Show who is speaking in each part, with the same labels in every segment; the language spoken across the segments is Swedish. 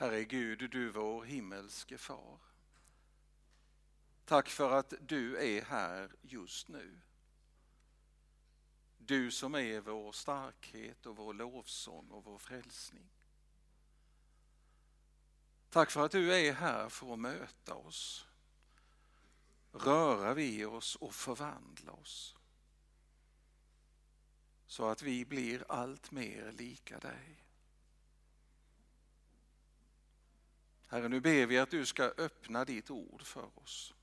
Speaker 1: Herre Gud, du vår himmelske far. Tack för att du är här just nu. Du som är vår starkhet och vår lovsång och vår frälsning. Tack för att du är här för att möta oss, röra vid oss och förvandla oss. Så att vi blir allt mer lika dig. Herre, nu ber vi att du ska öppna ditt ord för oss.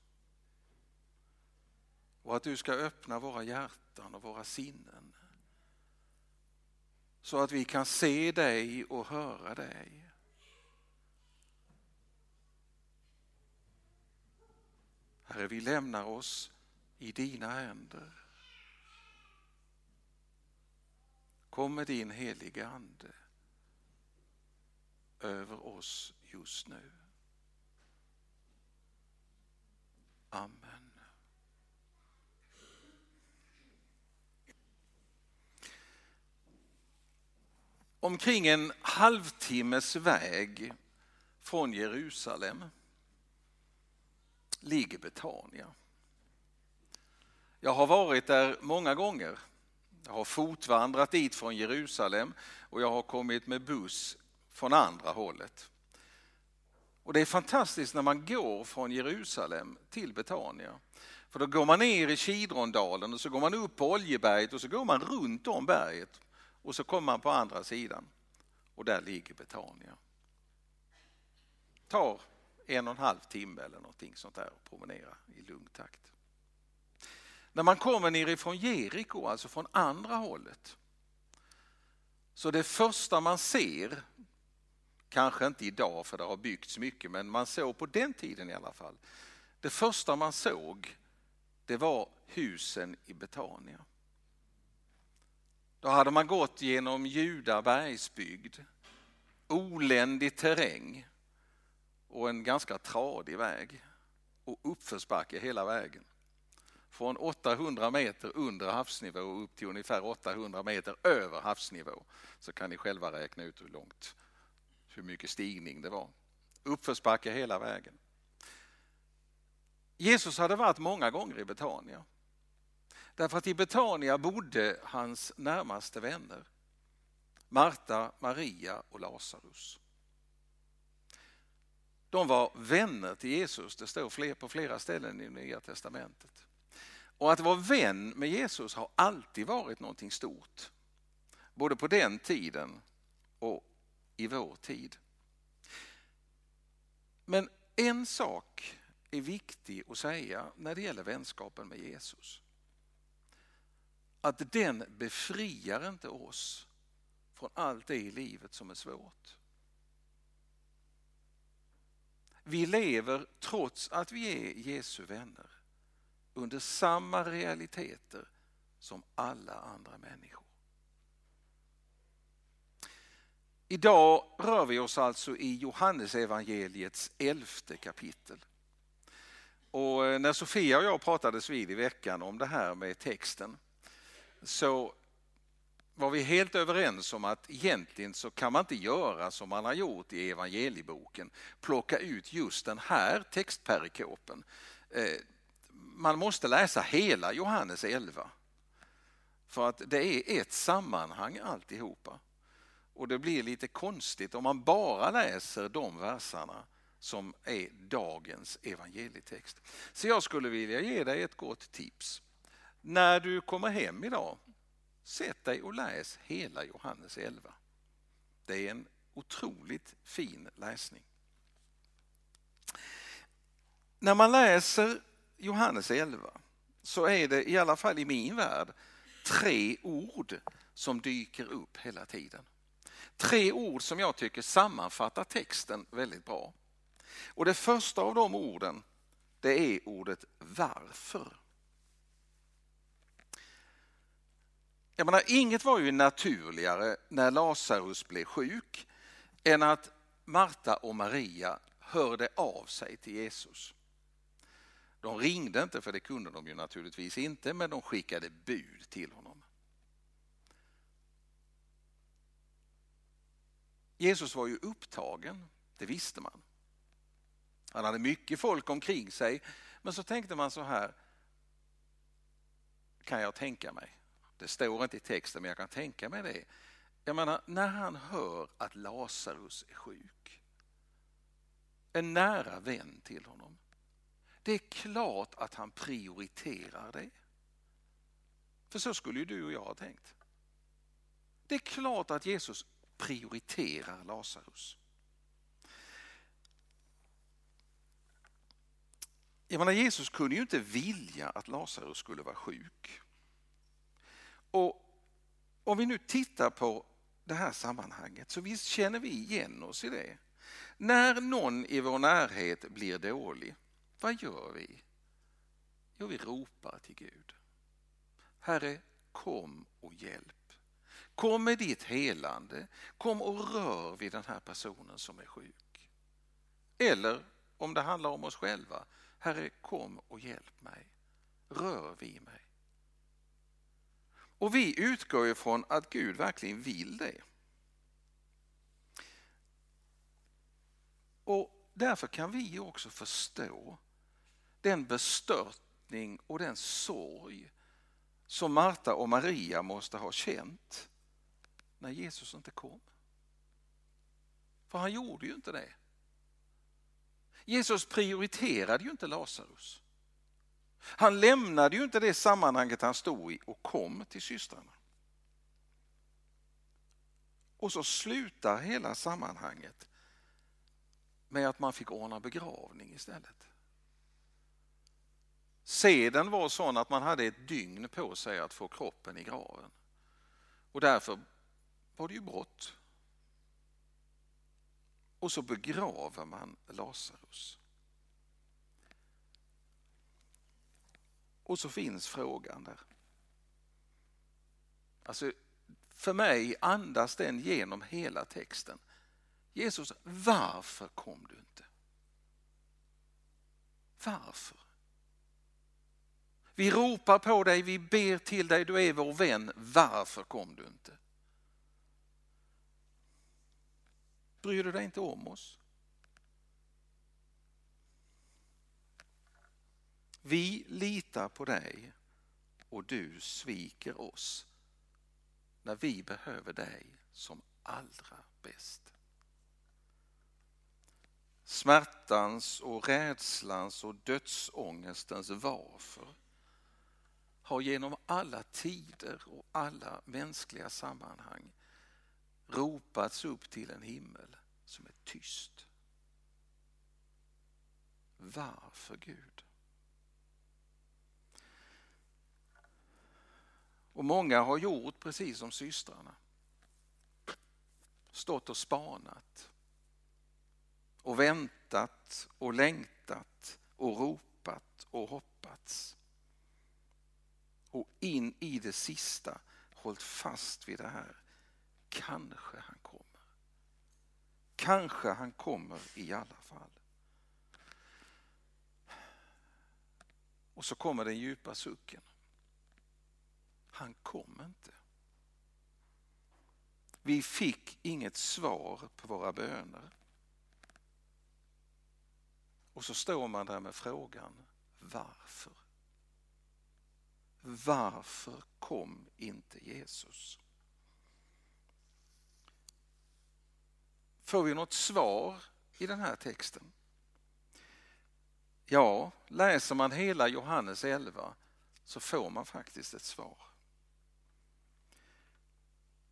Speaker 1: Och att du ska öppna våra hjärtan och våra sinnen. Så att vi kan se dig och höra dig. Herre, vi lämnar oss i dina händer. Kom med din heliga Ande över oss just nu. Amen. Omkring en halvtimmes väg från Jerusalem ligger Betania. Jag har varit där många gånger. Jag har fotvandrat dit från Jerusalem och jag har kommit med buss från andra hållet. Och Det är fantastiskt när man går från Jerusalem till Betania. För då går man ner i Kidrondalen och så går man upp på Oljeberget och så går man runt om berget och så kommer man på andra sidan och där ligger Betania. Tar en och en halv timme eller någonting sånt där att promenera i lugn takt. När man kommer nerifrån Jeriko, alltså från andra hållet, så det första man ser, kanske inte idag för det har byggts mycket, men man såg på den tiden i alla fall. Det första man såg, det var husen i Betania. Då hade man gått genom Juda bergsbygd, oländig terräng och en ganska tradig väg och uppförsbacke hela vägen. Från 800 meter under havsnivå upp till ungefär 800 meter över havsnivå. Så kan ni själva räkna ut hur långt, hur mycket stigning det var. Uppförsbacke hela vägen. Jesus hade varit många gånger i Betania. Därför att i Betania bodde hans närmaste vänner. Marta, Maria och Lazarus. De var vänner till Jesus, det står på flera ställen i Nya Testamentet. Och att vara vän med Jesus har alltid varit någonting stort. Både på den tiden och i vår tid. Men en sak är viktig att säga när det gäller vänskapen med Jesus. Att den befriar inte oss från allt det i livet som är svårt. Vi lever, trots att vi är Jesu vänner, under samma realiteter som alla andra människor. Idag rör vi oss alltså i Johannesevangeliets elfte kapitel. Och eh, när Sofia och jag pratades vid i veckan om det här med texten så var vi helt överens om att egentligen så kan man inte göra som man har gjort i evangelieboken, plocka ut just den här textperikopen. Eh, man måste läsa hela Johannes 11. För att det är ett sammanhang alltihopa. Och det blir lite konstigt om man bara läser de verserna som är dagens evangelietext. Så jag skulle vilja ge dig ett gott tips. När du kommer hem idag Sätt dig och läs hela Johannes 11. Det är en otroligt fin läsning. När man läser Johannes 11 så är det i alla fall i min värld tre ord som dyker upp hela tiden. Tre ord som jag tycker sammanfattar texten väldigt bra. Och det första av de orden det är ordet varför. Jag menar, inget var ju naturligare när Lazarus blev sjuk än att Marta och Maria hörde av sig till Jesus. De ringde inte, för det kunde de ju naturligtvis inte, men de skickade bud till honom. Jesus var ju upptagen. Det visste man. Han hade mycket folk omkring sig, men så tänkte man så här, kan jag tänka mig. Det står inte i texten, men jag kan tänka mig det. Jag menar, när han hör att Lazarus är sjuk, en nära vän till honom, det är klart att han prioriterar det. För så skulle ju du och jag ha tänkt. Det är klart att Jesus prioriterar Lazarus. Jag menar, Jesus kunde ju inte vilja att Lazarus skulle vara sjuk. Och om vi nu tittar på det här sammanhanget så visst känner vi igen oss i det. När någon i vår närhet blir dålig, vad gör vi? Jo, vi ropar till Gud. Herre, kom och hjälp. Kom med ditt helande. Kom och rör vid den här personen som är sjuk. Eller om det handlar om oss själva. Herre, kom och hjälp mig. Rör vid mig. Och vi utgår ifrån att Gud verkligen vill det. Och därför kan vi också förstå den bestörtning och den sorg som Marta och Maria måste ha känt när Jesus inte kom. För han gjorde ju inte det. Jesus prioriterade ju inte Lazarus. Han lämnade ju inte det sammanhanget han stod i och kom till systrarna. Och så slutar hela sammanhanget med att man fick ordna begravning istället. Seden var sån att man hade ett dygn på sig att få kroppen i graven. Och därför var det ju brott. Och så begraver man Lazarus. Och så finns frågan där. Alltså, för mig andas den genom hela texten. Jesus, varför kom du inte? Varför? Vi ropar på dig, vi ber till dig, du är vår vän. Varför kom du inte? Bryr du dig inte om oss? Vi litar på dig och du sviker oss när vi behöver dig som allra bäst. Smärtans och rädslans och dödsångestens varför har genom alla tider och alla mänskliga sammanhang ropats upp till en himmel som är tyst. Varför Gud? Och många har gjort precis som systrarna. Stått och spanat. Och väntat och längtat och ropat och hoppats. Och in i det sista hållit fast vid det här. Kanske han kommer. Kanske han kommer i alla fall. Och så kommer den djupa sucken. Han kom inte. Vi fick inget svar på våra böner. Och så står man där med frågan varför? Varför kom inte Jesus? Får vi något svar i den här texten? Ja, läser man hela Johannes 11 så får man faktiskt ett svar.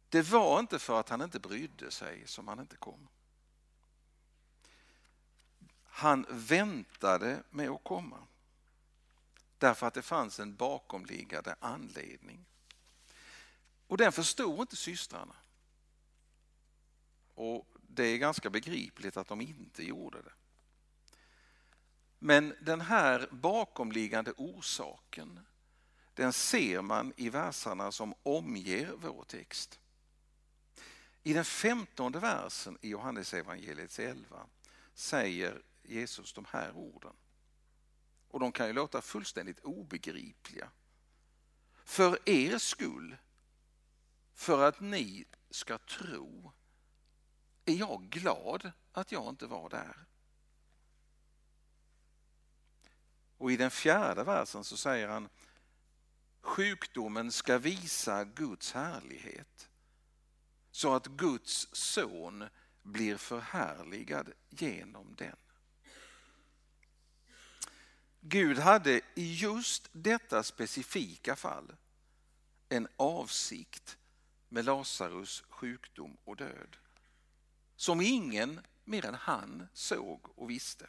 Speaker 1: Det var inte för att han inte brydde sig som han inte kom. Han väntade med att komma. Därför att det fanns en bakomliggande anledning. Och den förstod inte systrarna. Och det är ganska begripligt att de inte gjorde det. Men den här bakomliggande orsaken, den ser man i verserna som omger vår text. I den femtonde versen i Johannes evangeliets 11 säger Jesus de här orden. Och de kan ju låta fullständigt obegripliga. För er skull, för att ni ska tro är jag glad att jag inte var där. Och i den fjärde versen så säger han sjukdomen ska visa Guds härlighet så att Guds son blir förhärligad genom den. Gud hade i just detta specifika fall en avsikt med Lazarus sjukdom och död som ingen mer än han såg och visste.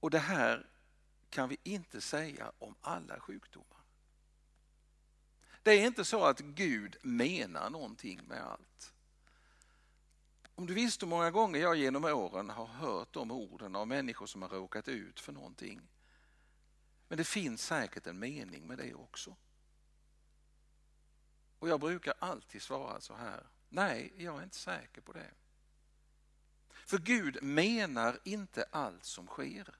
Speaker 1: Och det här kan vi inte säga om alla sjukdomar. Det är inte så att Gud menar någonting med allt. Om du visste hur många gånger jag genom åren har hört de orden av människor som har råkat ut för någonting. Men det finns säkert en mening med det också. Och jag brukar alltid svara så här, nej jag är inte säker på det. För Gud menar inte allt som sker.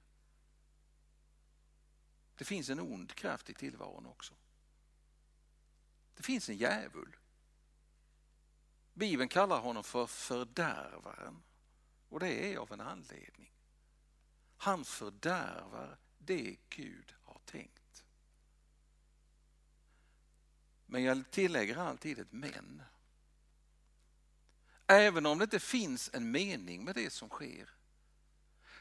Speaker 1: Det finns en ond kraft i tillvaron också. Det finns en djävul. Bibeln kallar honom för fördärvaren och det är av en anledning. Han fördärvar det Gud har tänkt. Men jag tillägger alltid ett men. Även om det inte finns en mening med det som sker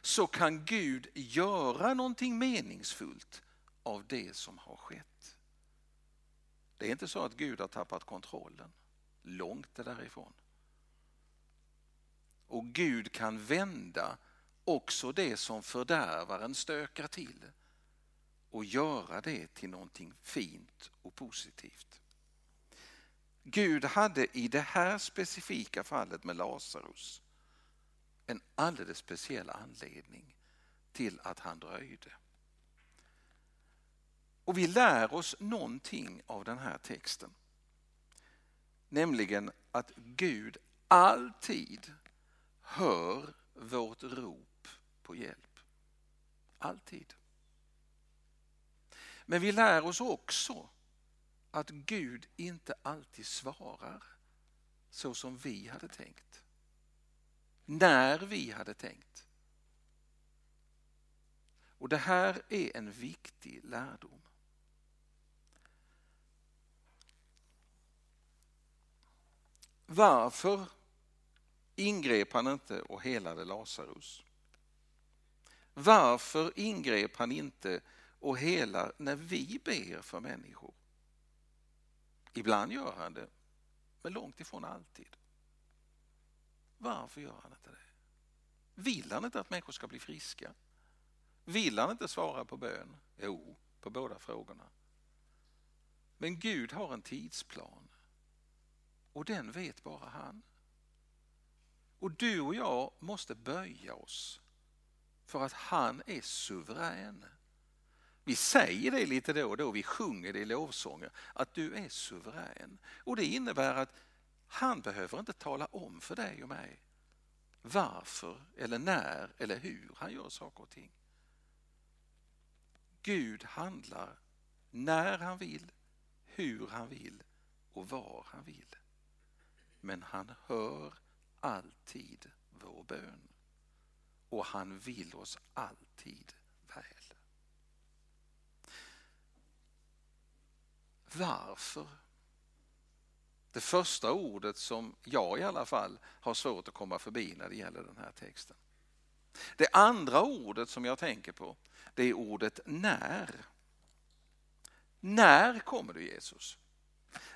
Speaker 1: så kan Gud göra någonting meningsfullt av det som har skett. Det är inte så att Gud har tappat kontrollen. Långt därifrån. Och Gud kan vända också det som fördärvaren stökar till och göra det till någonting fint och positivt. Gud hade i det här specifika fallet med Lazarus en alldeles speciell anledning till att han dröjde. Och vi lär oss någonting av den här texten. Nämligen att Gud alltid hör vårt rop på hjälp. Alltid. Men vi lär oss också att Gud inte alltid svarar så som vi hade tänkt. När vi hade tänkt. Och det här är en viktig lärdom. Varför ingrep han inte och helade Lazarus? Varför ingrep han inte och helar när vi ber för människor? Ibland gör han det, men långt ifrån alltid. Varför gör han inte det? Vill han inte att människor ska bli friska? Vill han inte svara på bön? Jo, på båda frågorna. Men Gud har en tidsplan. Och den vet bara han. Och du och jag måste böja oss för att han är suverän. Vi säger det lite då och då, vi sjunger det i lovsånger, att du är suverän. Och det innebär att han behöver inte tala om för dig och mig varför eller när eller hur han gör saker och ting. Gud handlar när han vill, hur han vill och var han vill men han hör alltid vår bön. Och han vill oss alltid väl. Varför? Det första ordet som jag i alla fall har svårt att komma förbi när det gäller den här texten. Det andra ordet som jag tänker på det är ordet när. När kommer du Jesus?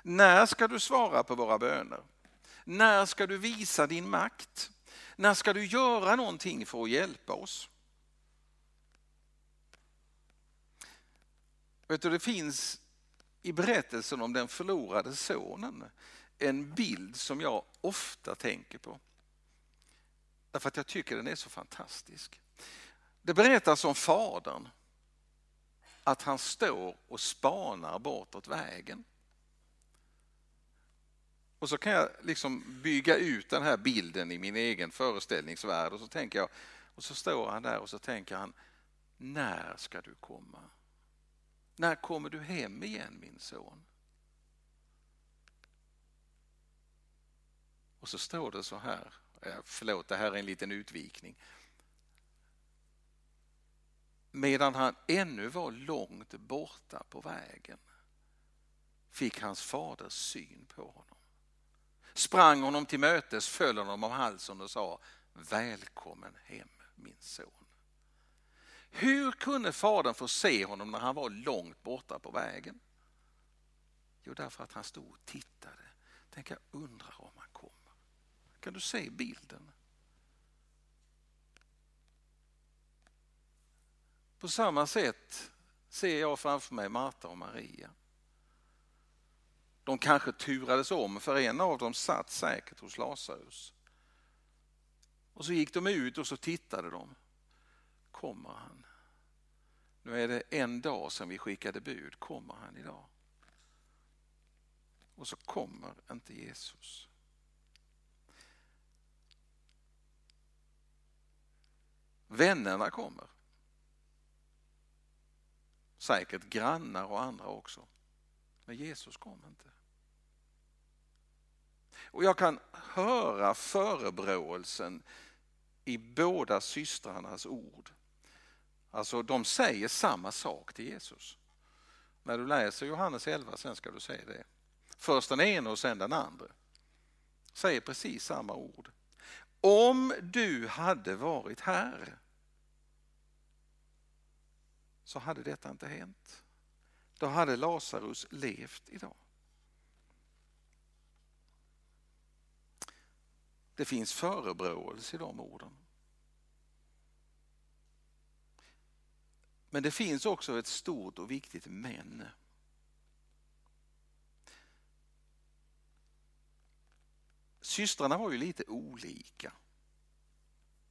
Speaker 1: När ska du svara på våra böner? När ska du visa din makt? När ska du göra någonting för att hjälpa oss? Vet du, det finns i berättelsen om den förlorade sonen en bild som jag ofta tänker på. Därför att jag tycker den är så fantastisk. Det berättas om fadern. Att han står och spanar bortåt vägen. Och så kan jag liksom bygga ut den här bilden i min egen föreställningsvärld och så tänker jag, och så står han där och så tänker han, när ska du komma? När kommer du hem igen min son? Och så står det så här, förlåt det här är en liten utvikning. Medan han ännu var långt borta på vägen fick hans fader syn på honom. Sprang honom till mötes, föll honom om halsen och sa Välkommen hem min son. Hur kunde fadern få se honom när han var långt borta på vägen? Jo, därför att han stod och tittade. Tänk, jag undrar om han kommer. Kan du se bilden? På samma sätt ser jag framför mig Marta och Maria. De kanske turades om för en av dem satt säkert hos Lazarus. Och så gick de ut och så tittade de. Kommer han? Nu är det en dag som vi skickade bud. Kommer han idag? Och så kommer inte Jesus. Vännerna kommer. Säkert grannar och andra också. Men Jesus kom inte. Och jag kan höra förebråelsen i båda systrarnas ord. Alltså de säger samma sak till Jesus. När du läser Johannes 11 sen ska du se det. Först den ena och sen den andra. Säger precis samma ord. Om du hade varit här så hade detta inte hänt. Då hade Lazarus levt idag. Det finns förebråelse i de orden. Men det finns också ett stort och viktigt men. Systrarna var ju lite olika.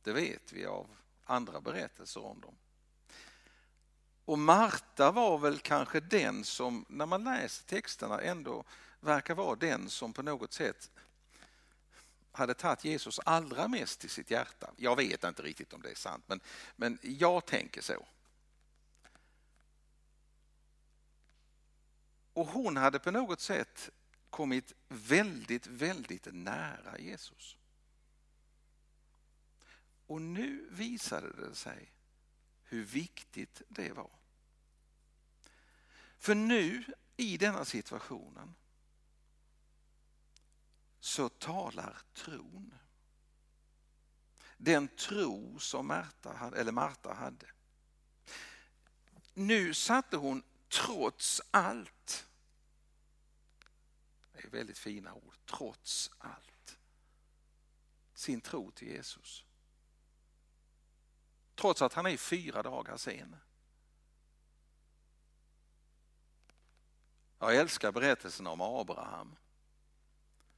Speaker 1: Det vet vi av andra berättelser om dem. Och Marta var väl kanske den som, när man läser texterna, ändå verkar vara den som på något sätt hade tagit Jesus allra mest till sitt hjärta. Jag vet inte riktigt om det är sant, men, men jag tänker så. Och hon hade på något sätt kommit väldigt, väldigt nära Jesus. Och nu visade det sig hur viktigt det var. För nu i denna situationen så talar tron. Den tro som Marta hade, eller Marta hade. Nu satte hon trots allt, det är väldigt fina ord, trots allt, sin tro till Jesus. Trots att han är fyra dagar sen. Jag älskar berättelsen om Abraham.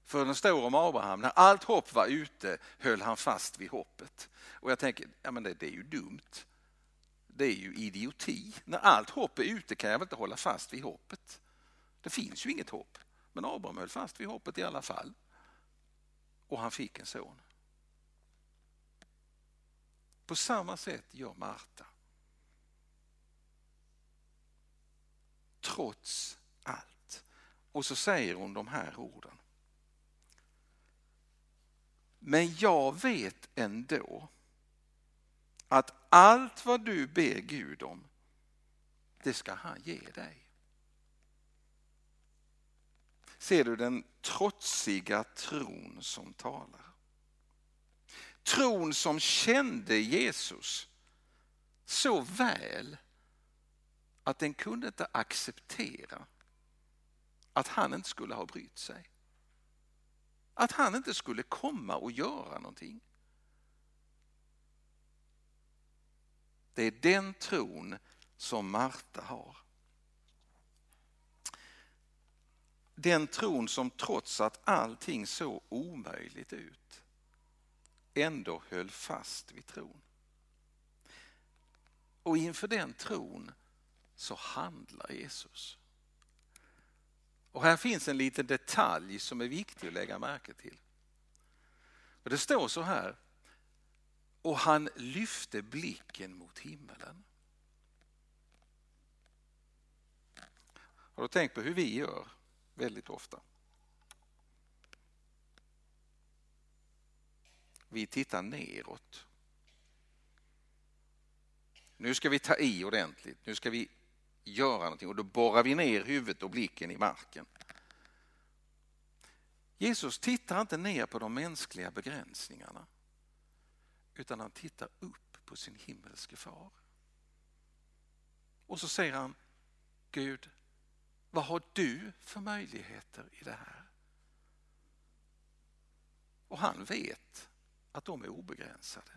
Speaker 1: För den står om Abraham, när allt hopp var ute höll han fast vid hoppet. Och jag tänker, ja men det, det är ju dumt. Det är ju idioti. När allt hopp är ute kan jag väl inte hålla fast vid hoppet. Det finns ju inget hopp. Men Abraham höll fast vid hoppet i alla fall. Och han fick en son. På samma sätt gör Marta. Trots allt. Och så säger hon de här orden. Men jag vet ändå att allt vad du ber Gud om, det ska han ge dig. Ser du den trotsiga tron som talar? Tron som kände Jesus så väl att den kunde inte acceptera att han inte skulle ha brytt sig. Att han inte skulle komma och göra någonting. Det är den tron som Marta har. Den tron som trots att allting såg omöjligt ut ändå höll fast vid tron. Och inför den tron så handlar Jesus. Och här finns en liten detalj som är viktig att lägga märke till. Och det står så här. Och han lyfte blicken mot himmelen. Har du tänkt på hur vi gör väldigt ofta? vi tittar neråt. Nu ska vi ta i ordentligt, nu ska vi göra någonting och då borrar vi ner huvudet och blicken i marken. Jesus tittar inte ner på de mänskliga begränsningarna utan han tittar upp på sin himmelske far. Och så säger han, Gud, vad har du för möjligheter i det här? Och han vet att de är obegränsade.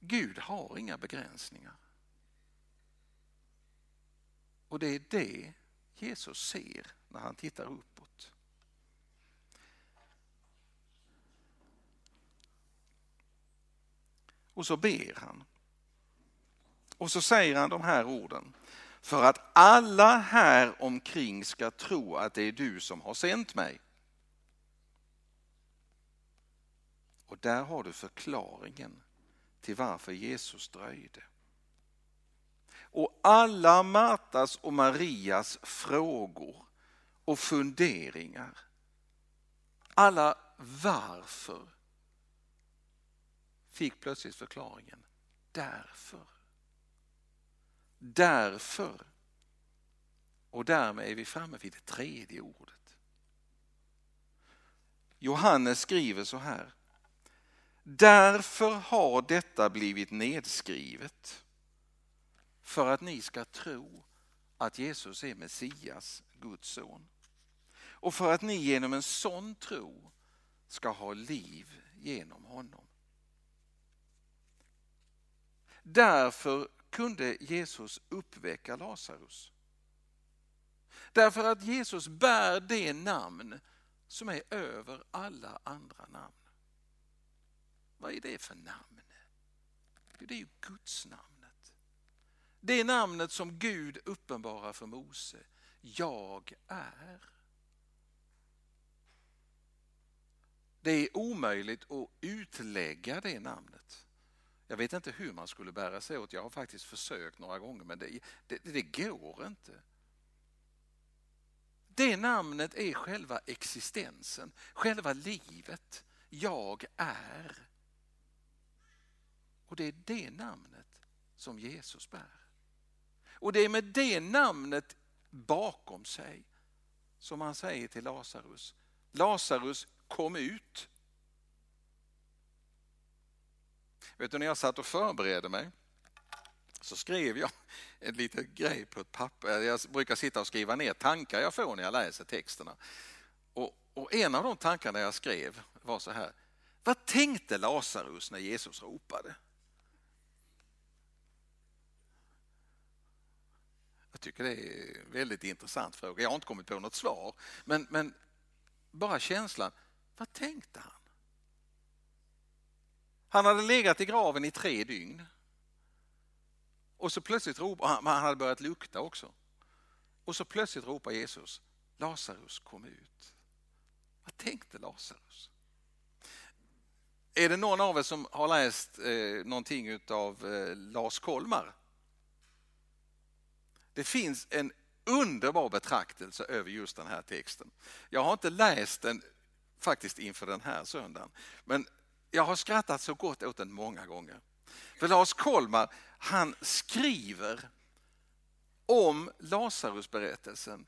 Speaker 1: Gud har inga begränsningar. Och det är det Jesus ser när han tittar uppåt. Och så ber han. Och så säger han de här orden. För att alla här omkring ska tro att det är du som har sänt mig. Och där har du förklaringen till varför Jesus dröjde. Och alla Martas och Marias frågor och funderingar, alla varför, fick plötsligt förklaringen därför. Därför. Och därmed är vi framme vid det tredje ordet. Johannes skriver så här. Därför har detta blivit nedskrivet för att ni ska tro att Jesus är Messias, Guds son. Och för att ni genom en sån tro ska ha liv genom honom. Därför kunde Jesus uppväcka Lazarus. Därför att Jesus bär det namn som är över alla andra namn. Vad är det för namn? Jo, Det är ju Guds namnet. Det namnet som Gud uppenbarar för Mose. Jag är. Det är omöjligt att utlägga det namnet. Jag vet inte hur man skulle bära sig åt. Jag har faktiskt försökt några gånger men det, det, det går inte. Det namnet är själva existensen, själva livet. Jag är. Och det är det namnet som Jesus bär. Och det är med det namnet bakom sig som han säger till Lazarus, Lazarus kom ut. Vet du, när jag satt och förberedde mig så skrev jag en liten grej på ett papper. Jag brukar sitta och skriva ner tankar jag får när jag läser texterna. Och, och en av de tankarna jag skrev var så här. Vad tänkte Lazarus när Jesus ropade? Jag tycker det är en väldigt intressant fråga. Jag har inte kommit på något svar. Men, men bara känslan, vad tänkte han? Han hade legat i graven i tre dygn. Och så plötsligt ropar han, han hade börjat lukta också. Och så plötsligt ropar Jesus, Lazarus kom ut. Vad tänkte Lazarus? Är det någon av er som har läst eh, någonting av eh, Lars Kolmar? Det finns en underbar betraktelse över just den här texten. Jag har inte läst den faktiskt inför den här söndagen, men jag har skrattat så gott åt den många gånger. För Lars Kolmar, han skriver om Lazarusberättelsen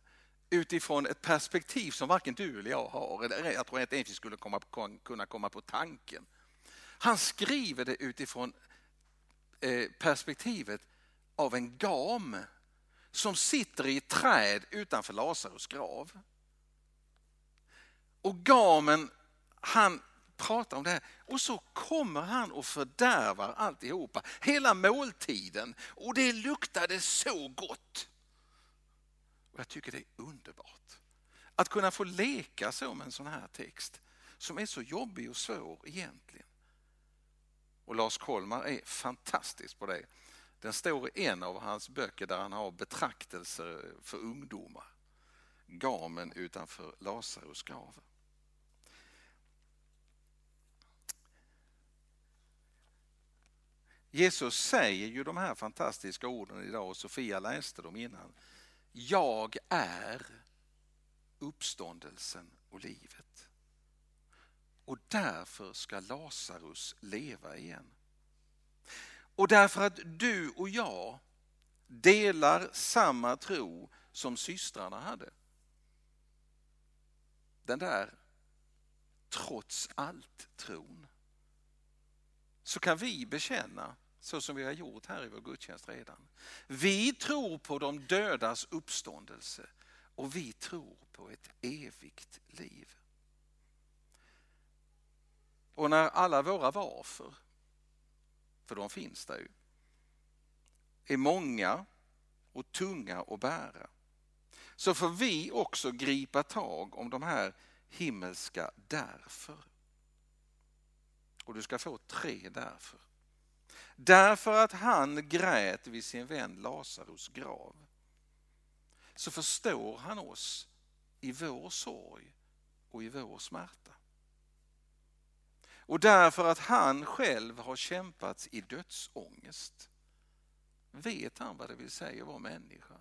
Speaker 1: utifrån ett perspektiv som varken du eller jag har. Eller jag tror inte ens vi skulle komma, kunna komma på tanken. Han skriver det utifrån eh, perspektivet av en gam som sitter i ett träd utanför Lazarus grav. Och gamen, han pratar om det här och så kommer han och fördärvar alltihopa. Hela måltiden och det luktade så gott. Och Jag tycker det är underbart att kunna få leka så med en sån här text som är så jobbig och svår egentligen. Och Lars Kollmar är fantastisk på det. Den står i en av hans böcker där han har betraktelser för ungdomar. Gamen utanför Lazarus grav. Jesus säger ju de här fantastiska orden idag och Sofia läste dem innan. Jag är uppståndelsen och livet. och därför ska Lazarus leva igen. Och därför att du och jag delar samma tro som systrarna hade. Den där trots allt-tron. Så kan vi bekänna, så som vi har gjort här i vår gudstjänst redan. Vi tror på de dödas uppståndelse och vi tror på ett evigt liv. Och när alla våra varför, för de finns där ju, är många och tunga att bära, så får vi också gripa tag om de här himmelska därför. Och du ska få tre därför. Därför att han grät vid sin vän Lazarus grav så förstår han oss i vår sorg och i vår smärta. Och därför att han själv har kämpat i dödsångest vet han vad det vill säga att vara människa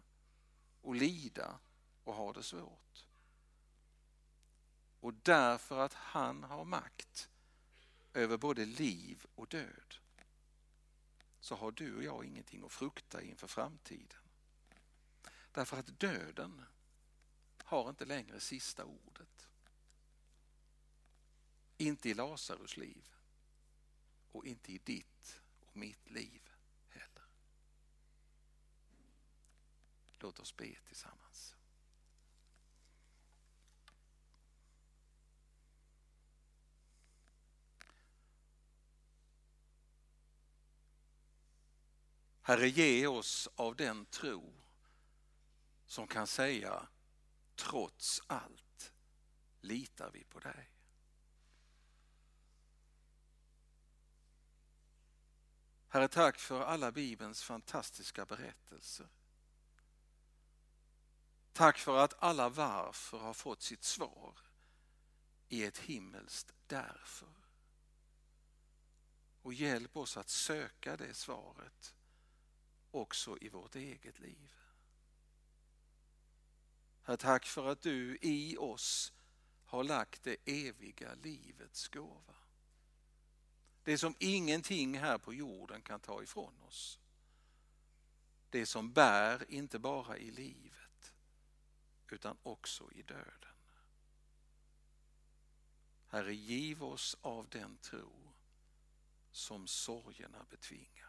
Speaker 1: och lida och ha det svårt. Och därför att han har makt över både liv och död så har du och jag ingenting att frukta inför framtiden. Därför att döden har inte längre sista ordet. Inte i Lazarus liv och inte i ditt och mitt liv heller. Låt oss be tillsammans. Herre, ge oss av den tro som kan säga trots allt litar vi på dig. Herre, tack för alla Bibelns fantastiska berättelser. Tack för att alla varför har fått sitt svar i ett himmelskt därför. Och hjälp oss att söka det svaret också i vårt eget liv. Herre, tack för att du i oss har lagt det eviga livets gåva. Det som ingenting här på jorden kan ta ifrån oss. Det som bär inte bara i livet utan också i döden. Herre, giv oss av den tro som sorgerna betvingar.